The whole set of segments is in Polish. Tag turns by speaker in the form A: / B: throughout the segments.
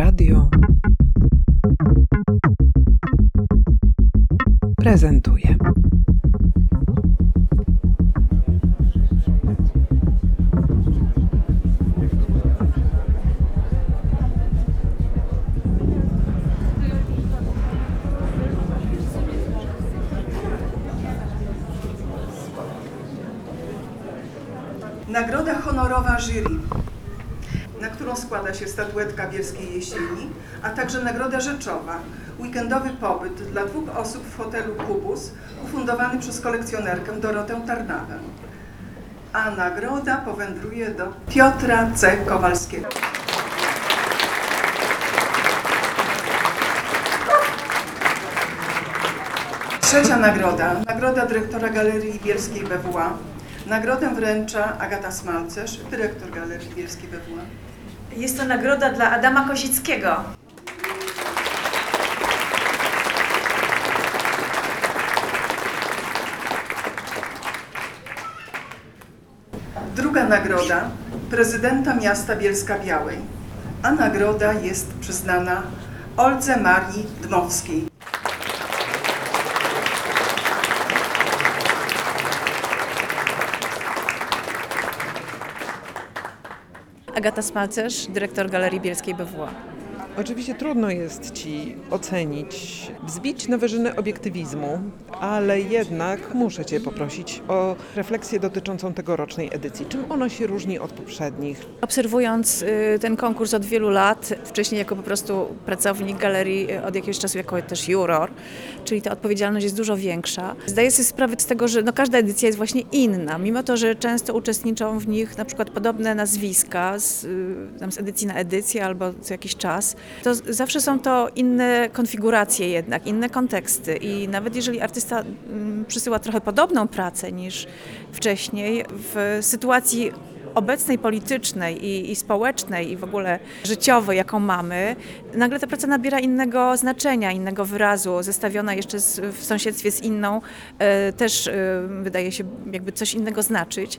A: Radio prezentuje.
B: Statuetka Bielskiej Jesieni, a także nagroda rzeczowa, weekendowy pobyt dla dwóch osób w hotelu Kubus, ufundowany przez kolekcjonerkę Dorotę Tarnawę. A nagroda powędruje do Piotra C. Kowalskiego. Trzecia nagroda, nagroda dyrektora Galerii Bielskiej BWA. Nagrodę wręcza Agata Smalcerz, dyrektor Galerii Bielskiej BWA.
C: Jest to nagroda dla Adama Kozickiego.
B: Druga nagroda prezydenta miasta Bielska Białej, a nagroda jest przyznana Oldze Marii Dmowskiej.
C: Agata Smalcerz, dyrektor Galerii Bielskiej BWA.
A: Oczywiście trudno jest Ci ocenić, wzbić na wyżyny obiektywizmu, ale jednak muszę Cię poprosić o refleksję dotyczącą tegorocznej edycji. Czym ona się różni od poprzednich?
C: Obserwując y, ten konkurs od wielu lat, wcześniej jako po prostu pracownik galerii, y, od jakiegoś czasu jako też juror, czyli ta odpowiedzialność jest dużo większa. Zdaję sobie sprawę z tego, że no każda edycja jest właśnie inna, mimo to, że często uczestniczą w nich na przykład podobne nazwiska z, y, z edycji na edycję albo co jakiś czas, to zawsze są to inne konfiguracje jednak, inne konteksty i nawet jeżeli artysta mm, przysyła trochę podobną pracę niż wcześniej, w sytuacji obecnej politycznej i, i społecznej i w ogóle życiowej, jaką mamy, nagle ta praca nabiera innego znaczenia, innego wyrazu, zestawiona jeszcze z, w sąsiedztwie z inną, e, też e, wydaje się jakby coś innego znaczyć.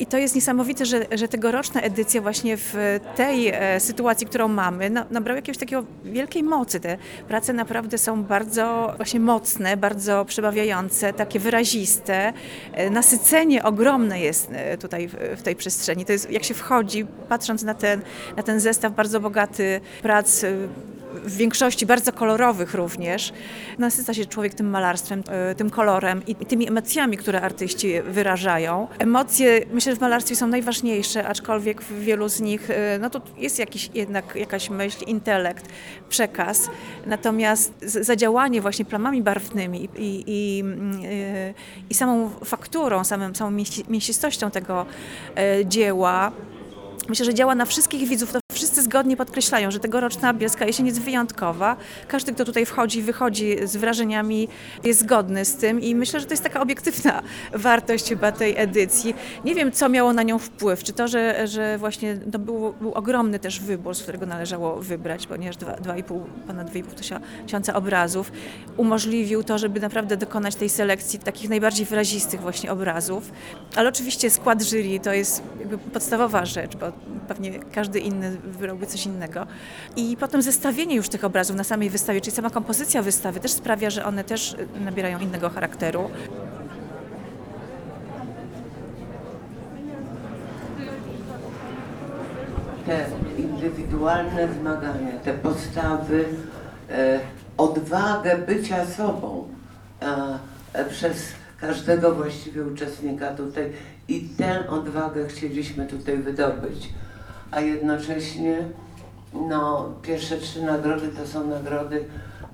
C: I to jest niesamowite, że, że tegoroczna edycja właśnie w tej e, sytuacji, którą mamy, no, nabrała jakiegoś takiego wielkiej mocy. Te prace naprawdę są bardzo właśnie mocne, bardzo przebawiające, takie wyraziste. E, Nasycenie ogromne jest e, tutaj w, w tej przestrzeni. To jest, jak się wchodzi, patrząc na ten, na ten zestaw bardzo bogaty prac, e, w większości bardzo kolorowych również, nasyca się człowiek tym malarstwem, e, tym kolorem i i tymi emocjami, które artyści wyrażają. Emocje, myślę, że w malarstwie są najważniejsze, aczkolwiek w wielu z nich, e, no to jest jakiś, jednak jakaś myśl, intelekt, przekaz. Natomiast zadziałanie właśnie plamami barwnymi i, i, mm, e, i samą fakturą, samym, samą mięsi- mięsistością tego dzieła, Myślę, że działa na wszystkich widzów. Zgodnie podkreślają, że tegoroczna Bielska Jesień jest wyjątkowa. Każdy, kto tutaj wchodzi i wychodzi z wrażeniami, jest zgodny z tym i myślę, że to jest taka obiektywna wartość chyba tej edycji. Nie wiem, co miało na nią wpływ. Czy to, że, że właśnie to był, był ogromny też wybór, z którego należało wybrać, ponieważ dwa- 2,5, ponad 2,5 tysia- tysiąca obrazów umożliwił to, żeby naprawdę dokonać tej selekcji takich najbardziej wyrazistych właśnie obrazów. Ale oczywiście skład jury to jest podstawowa rzecz, bo pewnie każdy inny wybrałby coś innego. I potem zestawienie już tych obrazów na samej wystawie, czyli sama kompozycja wystawy też sprawia, że one też y, nabierają innego charakteru.
D: te indywidualne wymagania, te postawy, e, odwagę bycia sobą e, przez każdego właściwie uczestnika tutaj i tę odwagę chcieliśmy tutaj wydobyć. A jednocześnie no, pierwsze trzy nagrody to są nagrody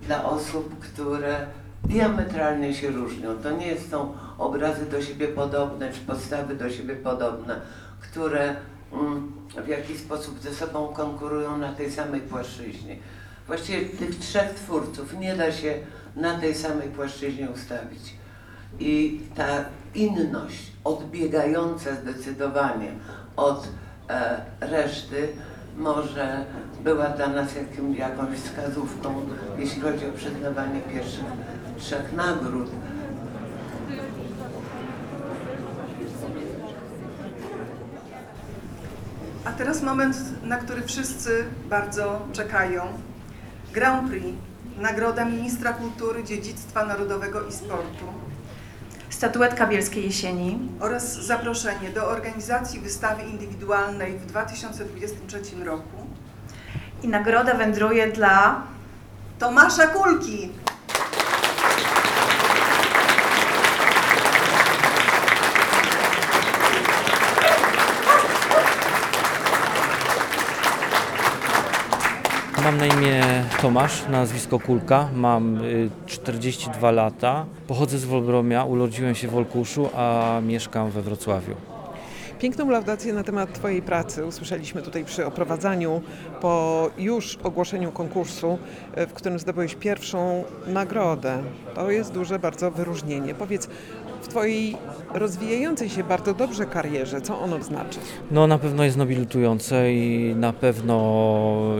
D: dla osób, które diametralnie się różnią. To nie są obrazy do siebie podobne, czy postawy do siebie podobne, które mm, w jakiś sposób ze sobą konkurują na tej samej płaszczyźnie. Właściwie tych trzech twórców nie da się na tej samej płaszczyźnie ustawić. I ta inność, odbiegająca zdecydowanie od reszty, może była dla nas jakim, jakąś wskazówką, jeśli chodzi o przyznawanie pierwszych trzech nagród.
B: A teraz moment, na który wszyscy bardzo czekają. Grand Prix, Nagroda Ministra Kultury, Dziedzictwa Narodowego i Sportu
C: Statuetka Bielskiej Jesieni.
B: oraz zaproszenie do organizacji wystawy indywidualnej w 2023 roku
C: I nagroda wędruje dla
B: Tomasza Kulki.
E: Mam na imię Tomasz, nazwisko Kulka, mam y, 42 lata, pochodzę z Wolbromia, urodziłem się w Olkuszu, a mieszkam we Wrocławiu.
A: Piękną laudację na temat Twojej pracy usłyszeliśmy tutaj przy oprowadzaniu po już ogłoszeniu konkursu, e, w którym zdobyłeś pierwszą nagrodę. To jest duże bardzo wyróżnienie. Powiedz, w Twojej rozwijającej się bardzo dobrze karierze, co ono znaczy?
E: No na pewno jest nobilitujące i na pewno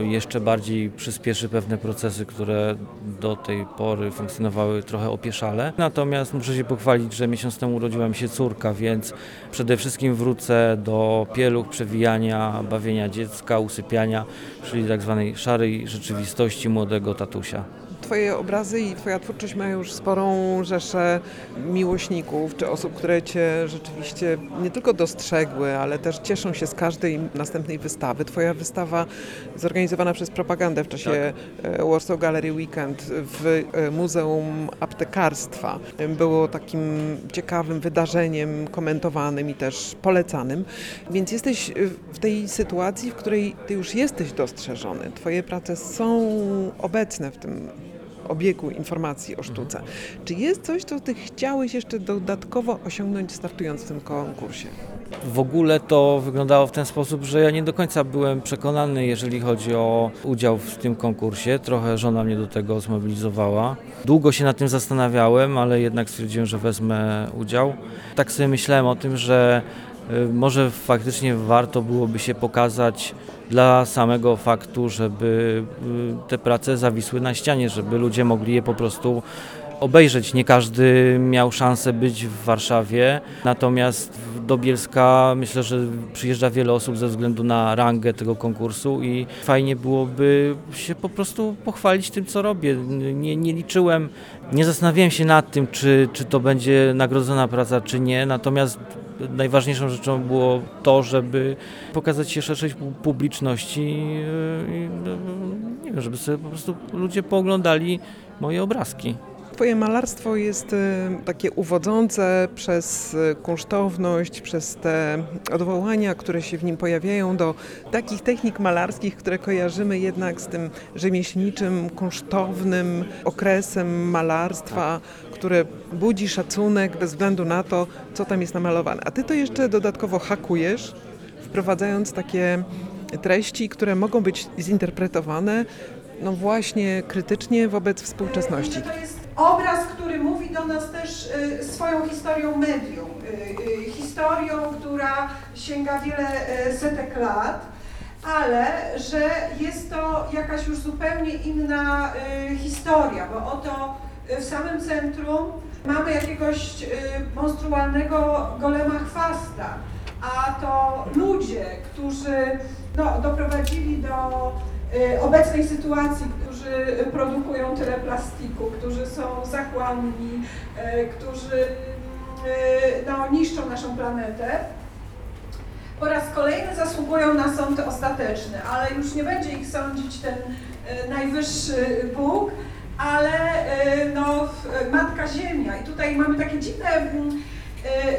E: jeszcze bardziej przyspieszy pewne procesy, które do tej pory funkcjonowały trochę opieszale. Natomiast muszę się pochwalić, że miesiąc temu urodziła mi się córka, więc przede wszystkim wrócę do pieluch, przewijania, bawienia dziecka, usypiania, czyli tak zwanej szarej rzeczywistości młodego tatusia.
A: Twoje obrazy i Twoja twórczość mają już sporą rzeszę miłośników, czy osób, które Cię rzeczywiście nie tylko dostrzegły, ale też cieszą się z każdej następnej wystawy. Twoja wystawa zorganizowana przez propagandę w czasie e, Warsaw Gallery Weekend w e, Muzeum Aptekarstwa było takim ciekawym wydarzeniem, komentowanym i też polecanym. Więc jesteś e, w tej sytuacji, w której Ty już jesteś dostrzeżony. Twoje prace są obecne w tym obiegu informacji o sztuce. Czy jest coś, co Ty chciałeś jeszcze dodatkowo osiągnąć startując w tym konkursie?
E: W ogóle to wyglądało w ten sposób, że ja nie do końca byłem przekonany, jeżeli chodzi o udział w tym konkursie. Trochę żona mnie do tego zmobilizowała. Długo się nad tym zastanawiałem, ale jednak stwierdziłem, że wezmę udział. Tak sobie myślałem o tym, że może faktycznie warto byłoby się pokazać dla samego faktu, żeby y, te prace zawisły na ścianie, żeby ludzie mogli je po prostu obejrzeć. Nie każdy miał szansę być w Warszawie, natomiast do Bielska myślę, że przyjeżdża wiele osób ze względu na rangę tego konkursu i fajnie byłoby się po prostu pochwalić tym, co robię. Nie, nie liczyłem, nie zastanawiałem się nad tym, czy, czy to będzie nagrodzona praca, czy nie, natomiast najważniejszą rzeczą było to, żeby pokazać się szerszej pu- publiczności yy, i no, nie wiem, żeby sobie po prostu ludzie pooglądali moje obrazki.
A: Twoje malarstwo jest e, takie uwodzące przez e, kunsztowność, przez te odwołania, które się w nim pojawiają do takich technik malarskich, które kojarzymy jednak z tym rzemieślniczym, kunsztownym okresem malarstwa, które budzi szacunek bez względu na to, co tam jest namalowane. A ty to jeszcze dodatkowo hakujesz, wprowadzając takie treści, które mogą być zinterpretowane no właśnie krytycznie wobec współczesności.
F: Obraz, który mówi do nas też y, swoją historią medium. Y, y, historią, która sięga wiele setek lat, ale że jest to jakaś już zupełnie inna historia, bo oto w samym centrum mamy jakiegoś monstrualnego golema chwasta, a to ludzie, którzy no, doprowadzili do obecnej sytuacji, którzy produkują tyle plastiku, którzy są zachłanni, y, którzy y, no, niszczą naszą planetę. Po raz kolejny zasługują na sąd ostateczny, ale już nie będzie ich sądzić ten y, najwyższy Bóg, ale y, no, Matka Ziemia. I tutaj mamy takie dziwne, mm,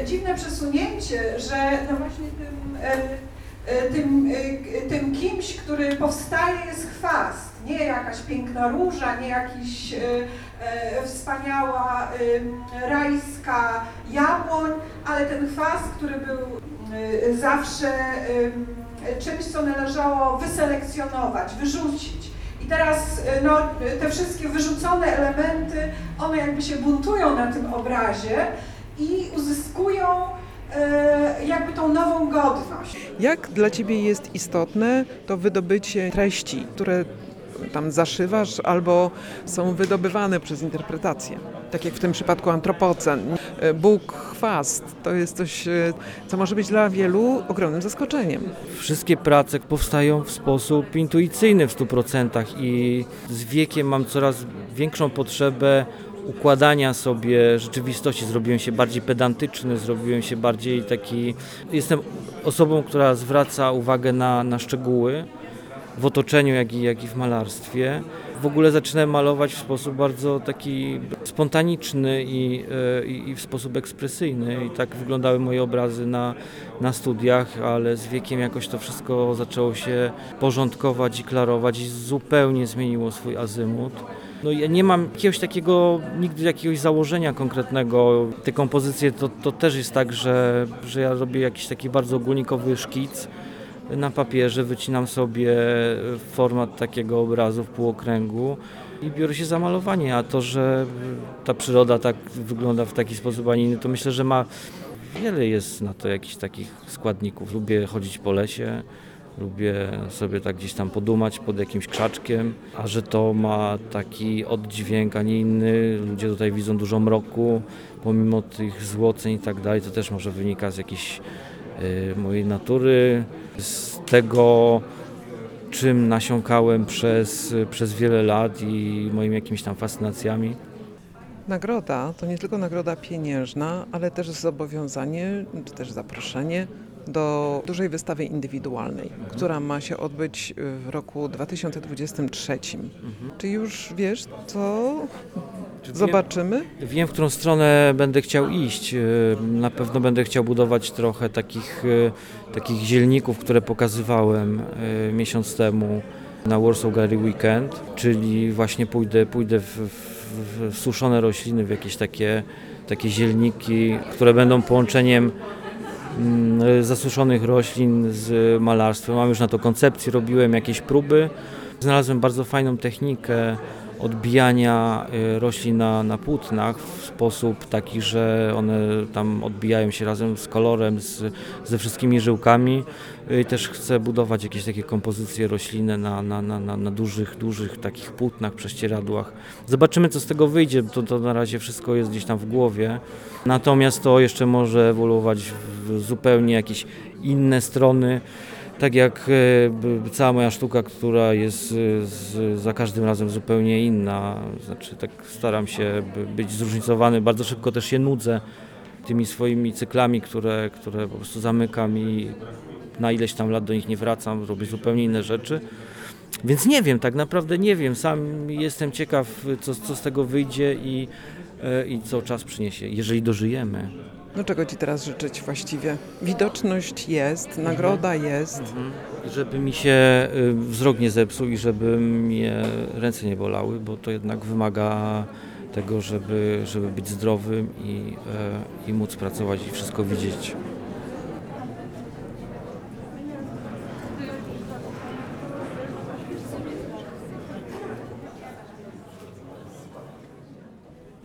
F: y, dziwne przesunięcie, że no właśnie tym, y, y, tym, y, tym kimś, który powstaje jest chwast, nie jakaś piękna róża, nie jakiś y, wspaniała rajska jabłoń, ale ten chwast, który był zawsze czymś, co należało wyselekcjonować, wyrzucić. I teraz no, te wszystkie wyrzucone elementy, one jakby się buntują na tym obrazie i uzyskują jakby tą nową godność.
A: Jak dla Ciebie jest istotne to wydobycie treści, które tam zaszywasz albo są wydobywane przez interpretację? Tak jak w tym przypadku antropocen. e, Bóg chwast. To jest coś, e, co może być dla wielu ogromnym zaskoczeniem.
E: Wszystkie prace powstają w sposób intuicyjny w 100% i z wiekiem mam coraz większą potrzebę układania sobie rzeczywistości. Zrobiłem się bardziej pedantyczny, zrobiłem się bardziej taki. Jestem osobą, która zwraca uwagę na, na szczegóły w otoczeniu, jak i, jak i w malarstwie. W ogóle zaczynałem malować w sposób bardzo taki spontaniczny i, e, i, i w sposób ekspresyjny. I tak wyglądały moje obrazy na, na studiach, ale z wiekiem jakoś to wszystko zaczęło się porządkować i klarować i zupełnie zmieniło swój azymut. No ja nie mam jakiegoś takiego, nigdy jakiegoś założenia konkretnego. Te kompozycje to, to też jest tak, że, że ja robię jakiś taki bardzo ogólnikowy szkic na papierze, wycinam sobie format takiego obrazu w półokręgu i biorę się za malowanie, a to, że ta przyroda tak wygląda w taki sposób, a nie inny, to myślę, że ma wiele jest na to jakichś takich składników. Lubię chodzić po lesie, lubię sobie tak gdzieś tam podumać pod jakimś krzaczkiem, a że to ma taki oddźwięk, a nie inny, ludzie tutaj widzą dużo mroku, pomimo tych złoceń i tak dalej, to też może wynika z jakiejś y, mojej natury, z tego, czym nasiąkałem przez, przez wiele lat i moimi jakimiś tam fascynacjami.
A: Nagroda to nie tylko nagroda pieniężna, ale też zobowiązanie, czy też zaproszenie do dużej wystawy indywidualnej, która ma się odbyć w roku 2023. Czy już wiesz, co zobaczymy?
E: Wiem, w którą stronę będę chciał iść. Y, Na pewno będę chciał budować trochę takich, y, takich zielników, które pokazywałem y, miesiąc temu na Warsaw Gallery Weekend, czyli właśnie pójdę, pójdę w, w, w suszone rośliny, w jakieś takie, takie zielniki, które będą połączeniem zasuszonych roślin z malarstwem. Mam już na to koncepcję, robiłem jakieś próby. Znalazłem bardzo fajną technikę odbijania y, roślin na, na płótnach w sposób taki, że one tam odbijają się razem z kolorem, z, ze wszystkimi żyłkami. Y, I też chcę budować jakieś takie kompozycje roślinne na, na, na, na, dużych, dużych takich płótnach, prześcieradłach. Zobaczymy, co z tego wyjdzie. To, to na razie wszystko jest gdzieś tam w głowie. Natomiast to jeszcze może ewoluować w zupełnie jakieś inne strony. Tak jak e, cała moja sztuka, która jest e, za każdym razem zupełnie inna. Znaczy tak staram się by- być zróżnicowany, bardzo szybko też się nudzę tymi swoimi cyklami, które, które po prostu zamykam i na ileś tam lat do nich nie wracam, robię zupełnie inne rzeczy. Więc nie wiem, tak naprawdę nie wiem. Sam jestem ciekaw, co, co z tego wyjdzie i, e, i co czas przyniesie, jeżeli dożyjemy.
A: No czego Ci teraz życzyć właściwie? Widoczność jest, nagroda jest.
E: Żeby mi się y, wzrok nie zepsuł i żeby mnie ręce nie bolały, bo to jednak wymaga tego, żeby, żeby być zdrowym i, e, i móc pracować i wszystko widzieć.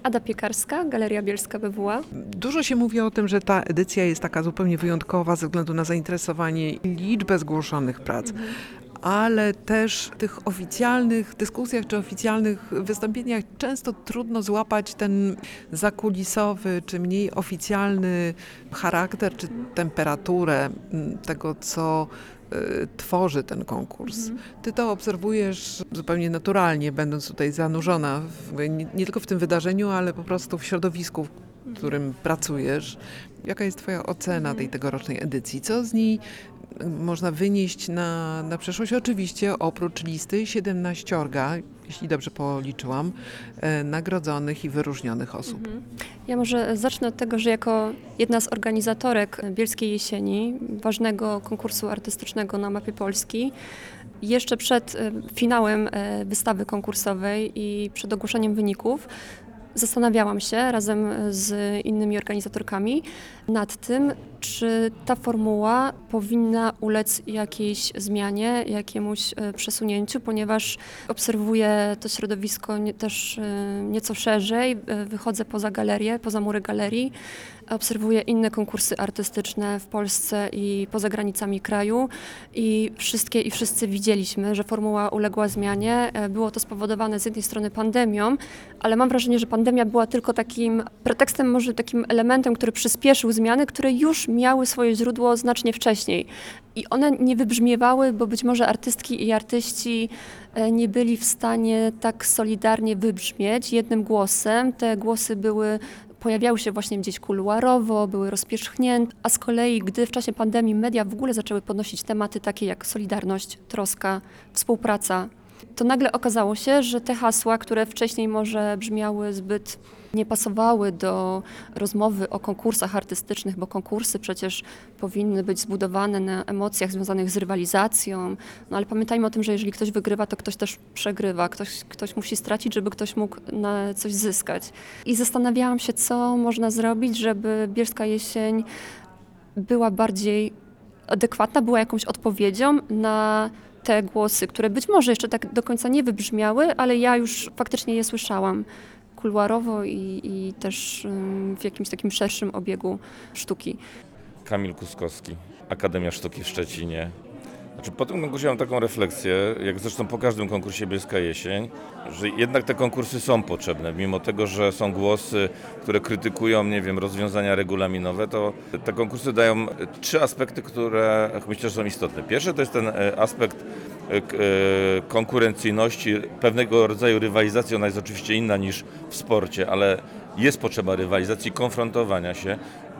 G: Ada Piekarska, Galeria Bielska BWA.
A: Dużo się mówi o tym, że ta edycja jest taka zupełnie wyjątkowa ze względu na zainteresowanie i liczbę zgłoszonych prac. Ale też w tych oficjalnych dyskusjach czy oficjalnych wystąpieniach często trudno złapać ten zakulisowy czy mniej oficjalny charakter czy temperaturę mm, tego, co tworzy ten konkurs. Ty to obserwujesz zupełnie naturalnie, będąc tutaj zanurzona w, nie, nie tylko w tym wydarzeniu, ale po prostu w środowisku, w którym pracujesz. Jaka jest Twoja ocena tej tegorocznej edycji? Co z niej y, można wynieść na, na przyszłość? Oczywiście oprócz listy 17, jeśli dobrze policzyłam, e, nagrodzonych i wyróżnionych osób.
G: Ja może zacznę od tego, że jako jedna z organizatorek Bielskiej Jesieni, ważnego konkursu artystycznego na mapie Polski, jeszcze przed e, finałem e, wystawy konkursowej i przed ogłoszeniem wyników, zastanawiałam się razem z innymi organizatorkami nad tym, czy ta formuła powinna ulec jakiejś zmianie, jakiemuś e, przesunięciu, ponieważ obserwuję to środowisko też e, nieco szerzej, e, wychodzę poza galerię, poza mury galerii, obserwuję inne konkursy artystyczne w Polsce i poza granicami kraju i wszystkie i wszyscy widzieliśmy, że formuła uległa zmianie. Było to spowodowane z jednej strony pandemią, ale mam wrażenie, że pandemia była tylko takim pretekstem, może takim elementem, który przyspieszył zmiany, które już miały swoje źródło znacznie wcześniej. I one nie wybrzmiewały, bo być może artystki i artyści e, nie byli w stanie tak solidarnie wybrzmieć jednym głosem. Te głosy były pojawiały się właśnie gdzieś kuluarowo, były rozpierzchnięte, a z kolei, gdy w czasie pandemii media w ogóle zaczęły podnosić tematy takie jak solidarność, troska, współpraca, to nagle okazało się, że te hasła, które wcześniej może brzmiały zbyt nie pasowały do rozmowy o konkursach artystycznych, bo konkursy przecież powinny być zbudowane na emocjach związanych z rywalizacją. No ale pamiętajmy o tym, że jeżeli ktoś wygrywa, to ktoś też przegrywa, ktoś, ktoś musi stracić, żeby ktoś mógł na coś zyskać. I zastanawiałam się, co można zrobić, żeby Bielska Jesień była bardziej adekwatna, była jakąś odpowiedzią na te głosy, które być może jeszcze tak do końca nie wybrzmiały, ale ja już faktycznie je słyszałam kuluarowo i, i też w jakimś takim szerszym obiegu sztuki.
H: Kamil Kuskowski, Akademia Sztuki w Szczecinie. Znaczy, po tym konkursie mam taką refleksję, jak zresztą po każdym konkursie Bielska Jesień, że jednak te konkursy są potrzebne. Mimo tego, że są głosy, które krytykują, nie wiem, rozwiązania regulaminowe, to te konkursy dają trzy aspekty, które myślę, że są istotne. Pierwszy to jest ten e, aspekt e, e, konkurencyjności, pewnego rodzaju rywalizacji. Ona jest oczywiście inna niż w sporcie, ale jest potrzeba rywalizacji, konfrontowania się.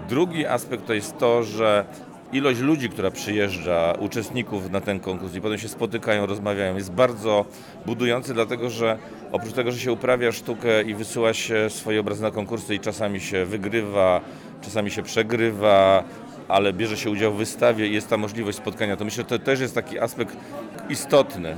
H: Drugi aspekt to jest to, że ilość ludzi, która przyjeżdża, uczestników na ten konkurs i potem się spotykają, rozmawiają, jest bardzo budujący, dlatego że oprócz tego, że się uprawia sztukę i wysyła się swoje obrazy na konkursy i czasami się wygrywa, czasami się przegrywa, ale bierze się udział w wystawie i jest ta możliwość spotkania, to myślę, że to też jest taki aspekt istotny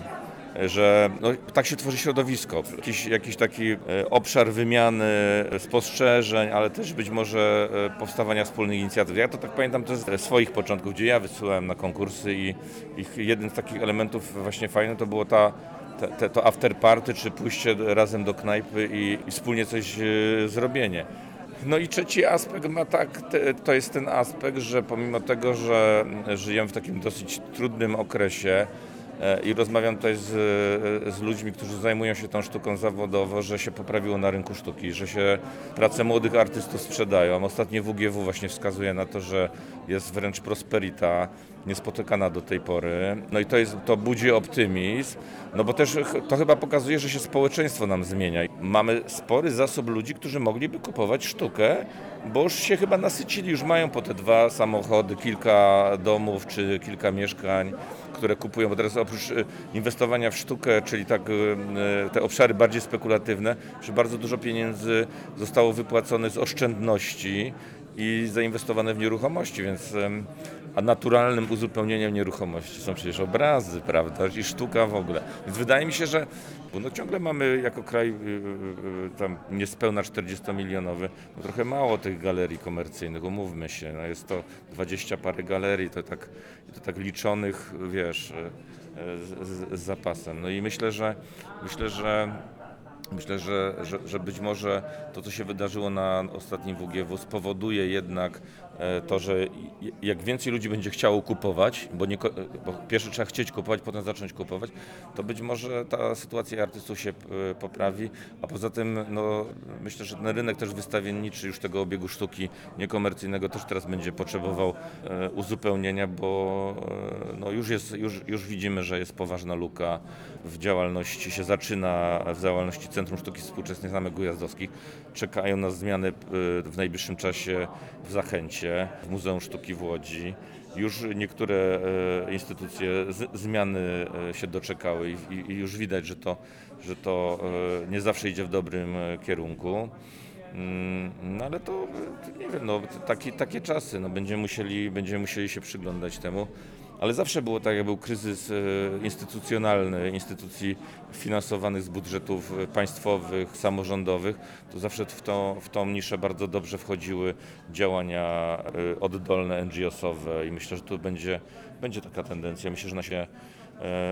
H: że no, tak się tworzy środowisko, jakiś, jakiś taki e, obszar wymiany e, spostrzeżeń, ale też być może e, powstawania wspólnych inicjatyw. Ja to tak pamiętam też ze swoich początków, gdzie ja wysyłałem na konkursy i ich jeden z takich elementów właśnie fajny to było ta te, te, to czy pójście razem do knajpy i, i wspólnie coś e, zrobienie. No i trzeci aspekt ma tak, te, to jest ten aspekt, że pomimo tego, że żyjemy w takim dosyć trudnym okresie, i rozmawiam tutaj z, z ludźmi, którzy zajmują się tą sztuką zawodowo, że się poprawiło na rynku sztuki, że się prace młodych artystów sprzedają. Ostatnie WGW właśnie wskazuje na to, że jest wręcz prosperita niespotykana do tej pory. No i to, jest, to budzi optymizm, no bo też to chyba pokazuje, że się społeczeństwo nam zmienia. Mamy spory zasób ludzi, którzy mogliby kupować sztukę, bo już się chyba nasycili, już mają po te dwa samochody, kilka domów czy kilka mieszkań, które kupują, bo teraz oprócz e, inwestowania w sztukę, czyli tak e, te obszary bardziej spekulatywne, że bardzo dużo pieniędzy zostało wypłacone z oszczędności i zainwestowane w nieruchomości, więc a naturalnym uzupełnieniem nieruchomości są przecież obrazy, prawda, i sztuka w ogóle. Więc wydaje mi się, że no ciągle mamy jako kraj y, y, y, tam niespełna 40-milionowy, no trochę mało tych galerii komercyjnych, umówmy się, no jest to 20 parę galerii, to tak, to tak liczonych, wiesz, y, y, z, z zapasem. No i myślę, że myślę, że Myślę, że, że, że być może to, co się wydarzyło na ostatnim WGW, spowoduje jednak to, że jak więcej ludzi będzie chciało kupować, bo, nie, ko- bo pierwszy trzeba chcieć kupować, potem zacząć kupować, to być może ta sytuacja artystów się e, poprawi, a poza tym no, myślę, że ten rynek też wystawienniczy już tego obiegu sztuki niekomercyjnego też teraz będzie potrzebował e, uzupełnienia, bo e, no, już, jest, już, już widzimy, że jest poważna luka w działalności, się zaczyna w działalności Centrum Sztuki Współczesnej Zamek Ujazdowskich. Czekają na zmiany y, w najbliższym czasie w Zachęcie, w Muzeum Sztuki w Łodzi. Już niektóre e, instytucje zmiany e, się doczekały i, już widać, że to, że to nie zawsze idzie w dobrym kierunku. Mm, No ale to nie wiem, no, taki, takie czasy, no, będziemy, musieli, będziemy musieli się przyglądać temu. Ale zawsze było tak, jak był kryzys e, instytucjonalny, instytucji finansowanych z budżetów e, państwowych, samorządowych, to zawsze w, to, w tą niszę bardzo dobrze wchodziły działania e, oddolne, NGO-sowe i myślę, że tu będzie, będzie taka tendencja. Myślę, że ona się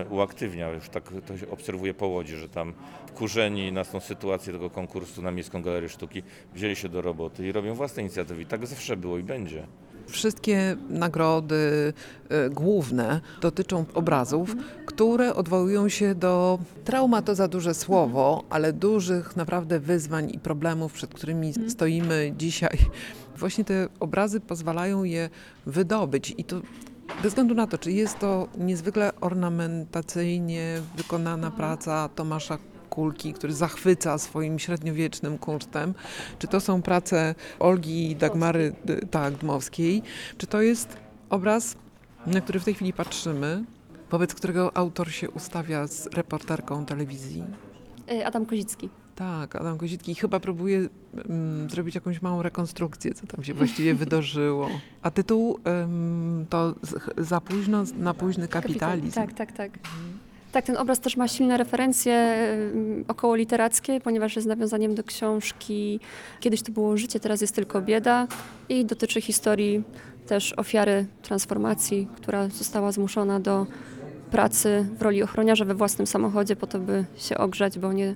H: uaktywnia. Już tak to się obserwuje po Łodzi, że tam wkurzeni na tą sytuację tego konkursu na Miejską Galerię Sztuki wzięli się do roboty i robią własne inicjatywy. I tak zawsze było i będzie.
A: Wszystkie nagrody e, główne dotyczą obrazów, które odwołują się do trauma to za duże słowo, ale dużych naprawdę wyzwań i problemów, przed którymi stoimy dzisiaj. Właśnie te obrazy pozwalają je wydobyć i to bez względu na to, czy jest to niezwykle ornamentacyjnie wykonana praca Tomasza Kulki, który zachwyca swoim średniowiecznym kunsztem, czy to są prace Olgi i Dagmary y, tak, Dmowskiej, czy to jest obraz, na który w tej chwili patrzymy, wobec którego autor się ustawia z reporterką telewizji.
G: Y, Adam Kozicki.
A: Tak, Adam Kozitki chyba próbuje mm, zrobić jakąś małą rekonstrukcję, co tam się właściwie wydarzyło. A tytuł ym, to za późno na późny kapitalizm.
G: Tak, tak, tak. Tak, ten obraz też ma silne referencje y, około literackie, ponieważ jest nawiązaniem do książki Kiedyś to było życie, teraz jest tylko bieda i dotyczy historii też ofiary transformacji, która została zmuszona do pracy w roli ochroniarza we własnym samochodzie po to, by się ogrzać, bo nie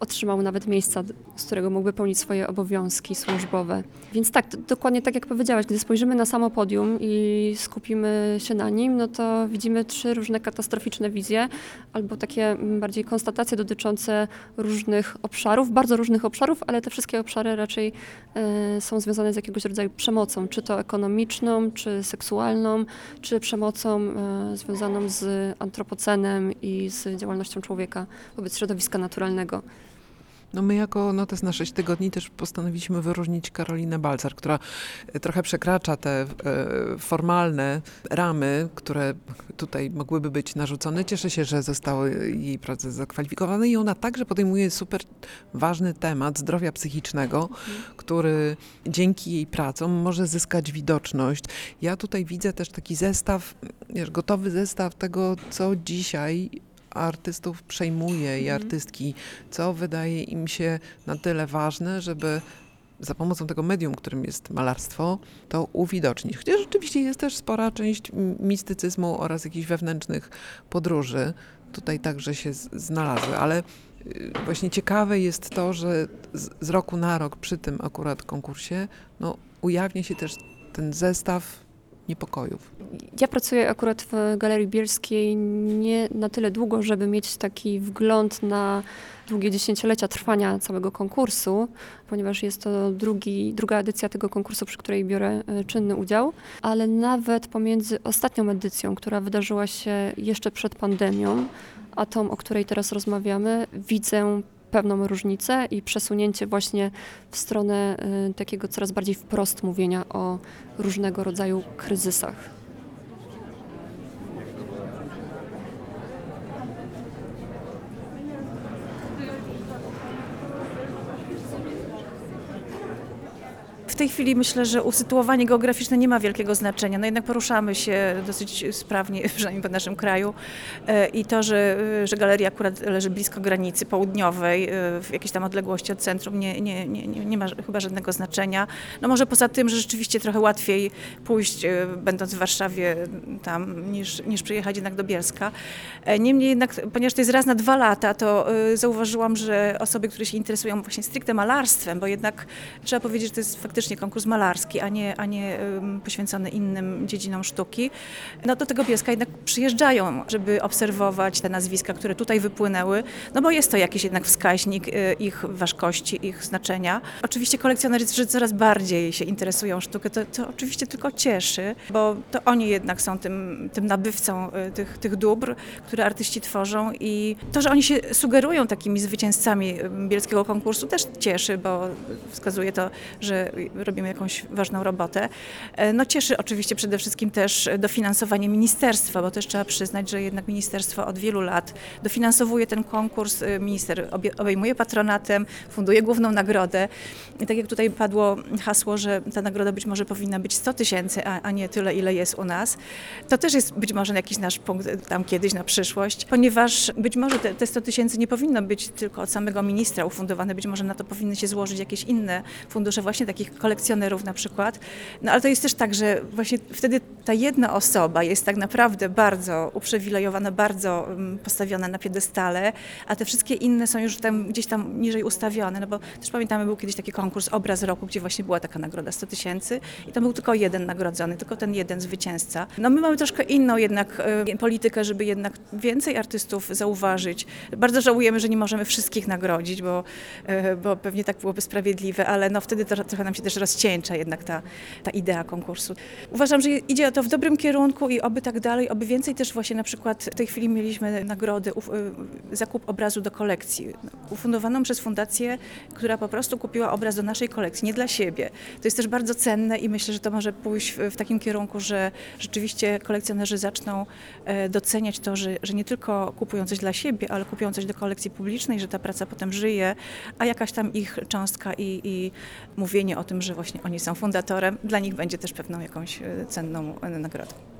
G: otrzymał nawet miejsca, z którego mógłby pełnić swoje obowiązki służbowe. Więc tak, dokładnie tak jak powiedziałaś, gdy spojrzymy na samo podium i skupimy się na nim, no to widzimy trzy różne katastroficzne wizje, albo takie mm, bardziej konstatacje dotyczące różnych obszarów, bardzo różnych obszarów, ale te wszystkie obszary raczej e, są związane z jakiegoś rodzaju przemocą, czy to ekonomiczną, czy seksualną, czy przemocą e, związaną z antropocenem i z działalnością człowieka wobec środowiska naturalnego.
A: No my jako Notes na 6 tygodni też postanowiliśmy wyróżnić Karolinę Balcar, która e, trochę przekracza te e, formalne ramy, które tutaj mogłyby być narzucone. Cieszę się, że zostały jej prace zakwalifikowane i ona także podejmuje super ważny temat zdrowia psychicznego, który dzięki jej pracom może zyskać widoczność. Ja tutaj widzę też taki zestaw, wiesz, gotowy zestaw tego, co dzisiaj artystów przejmuje i artystki, co wydaje im się na tyle ważne, żeby za pomocą tego medium, którym jest malarstwo, to uwidocznić. Chociaż rzeczywiście jest też spora część mistycyzmu oraz jakichś wewnętrznych podróży. Tutaj także się znalazły, ale y, właśnie ciekawe jest to, że z, z roku na rok przy tym akurat konkursie no, ujawnia się też ten zestaw niepokojów.
G: Ja pracuję akurat w Galerii Bielskiej nie na tyle długo, żeby mieć taki wgląd na długie dziesięciolecia trwania całego konkursu, ponieważ jest to drugi, druga edycja tego konkursu, przy której biorę e, czynny udział, ale nawet pomiędzy ostatnią edycją, która wydarzyła się jeszcze przed pandemią, a tą, o której teraz rozmawiamy, widzę pewną różnicę i przesunięcie właśnie w stronę e, takiego coraz bardziej wprost mówienia o różnego rodzaju kryzysach.
C: Tej chwili myślę, że usytuowanie geograficzne nie ma wielkiego znaczenia. No jednak poruszamy się dosyć sprawnie, przynajmniej po naszym kraju. E, I to, że, że galeria akurat leży blisko granicy południowej, e, w jakiejś tam odległości od centrum, nie, nie, nie, nie ma chyba żadnego znaczenia. No może poza tym, że rzeczywiście trochę łatwiej pójść, e, będąc w Warszawie tam, niż, niż przyjechać jednak do Bielska. Niemniej jednak, ponieważ to jest raz na dwa lata, to zauważyłam, że osoby, które się interesują właśnie stricte malarstwem, bo jednak trzeba powiedzieć, że to jest faktycznie konkurs malarski, a nie, a nie poświęcony innym dziedzinom sztuki, no do tego Bielska jednak przyjeżdżają, żeby obserwować te nazwiska, które tutaj wypłynęły, no bo jest to jakiś jednak wskaźnik e, ich ważkości, ich znaczenia. Oczywiście kolekcjonerzy coraz bardziej się interesują sztuką, to, to oczywiście tylko cieszy, bo to oni jednak są tym, tym nabywcą e, tych, tych dóbr, które artyści tworzą i to, że oni się sugerują takimi zwycięzcami bielskiego konkursu też cieszy, bo wskazuje to, że robimy jakąś ważną robotę. E, No cieszy oczywiście przede wszystkim też dofinansowanie ministerstwa, bo też trzeba przyznać, że jednak ministerstwo od wielu lat dofinansowuje ten konkurs, y, minister obejmuje patronatem, funduje główną nagrodę. I tak jak tutaj padło hasło, że ta nagroda być może powinna być 100 tysięcy, a, nie tyle, ile jest u nas, to też jest być może jakiś nasz punkt tam kiedyś na przyszłość, ponieważ być może te, te 100 tysięcy nie powinno być tylko od samego ministra ufundowane, być może na to powinny się złożyć jakieś inne fundusze, właśnie takich kolekcjonerów na przykład. No ale to jest też tak, że właśnie wtedy ta jedna osoba jest tak naprawdę bardzo uprzywilejowana, bardzo mm, postawiona na piedestale, a te wszystkie inne są już tam gdzieś tam niżej ustawione, no bo też pamiętamy, był kiedyś taki konkurs Obraz Roku, gdzie właśnie była taka nagroda 100 tysięcy i tam był tylko jeden nagrodzony, tylko ten jeden zwycięzca. No my mamy troszkę inną jednak e, politykę, żeby jednak więcej artystów zauważyć. Bardzo żałujemy, że nie możemy wszystkich nagrodzić, bo, e, bo pewnie tak byłoby sprawiedliwe, ale no wtedy trochę nam się też rozcieńcza jednak ta, ta idea konkursu. Uważam, że idzie to w dobrym kierunku i oby tak dalej, oby więcej też właśnie na przykład w tej chwili mieliśmy nagrody, uf, y, zakup obrazu do kolekcji, ufundowaną przez fundację, która po prostu kupiła obraz do naszej kolekcji, nie dla siebie. To jest też bardzo cenne i myślę, że to może pójść w, takim kierunku, że rzeczywiście kolekcjonerzy zaczną e, doceniać to, że, że nie tylko kupują coś dla siebie, ale kupują coś do kolekcji publicznej, że ta praca potem żyje, a jakaś tam ich cząstka i, i mówienie o tym, że właśnie oni są fundatorem, dla nich będzie też pewną jakąś e, cenną e, nagrodą.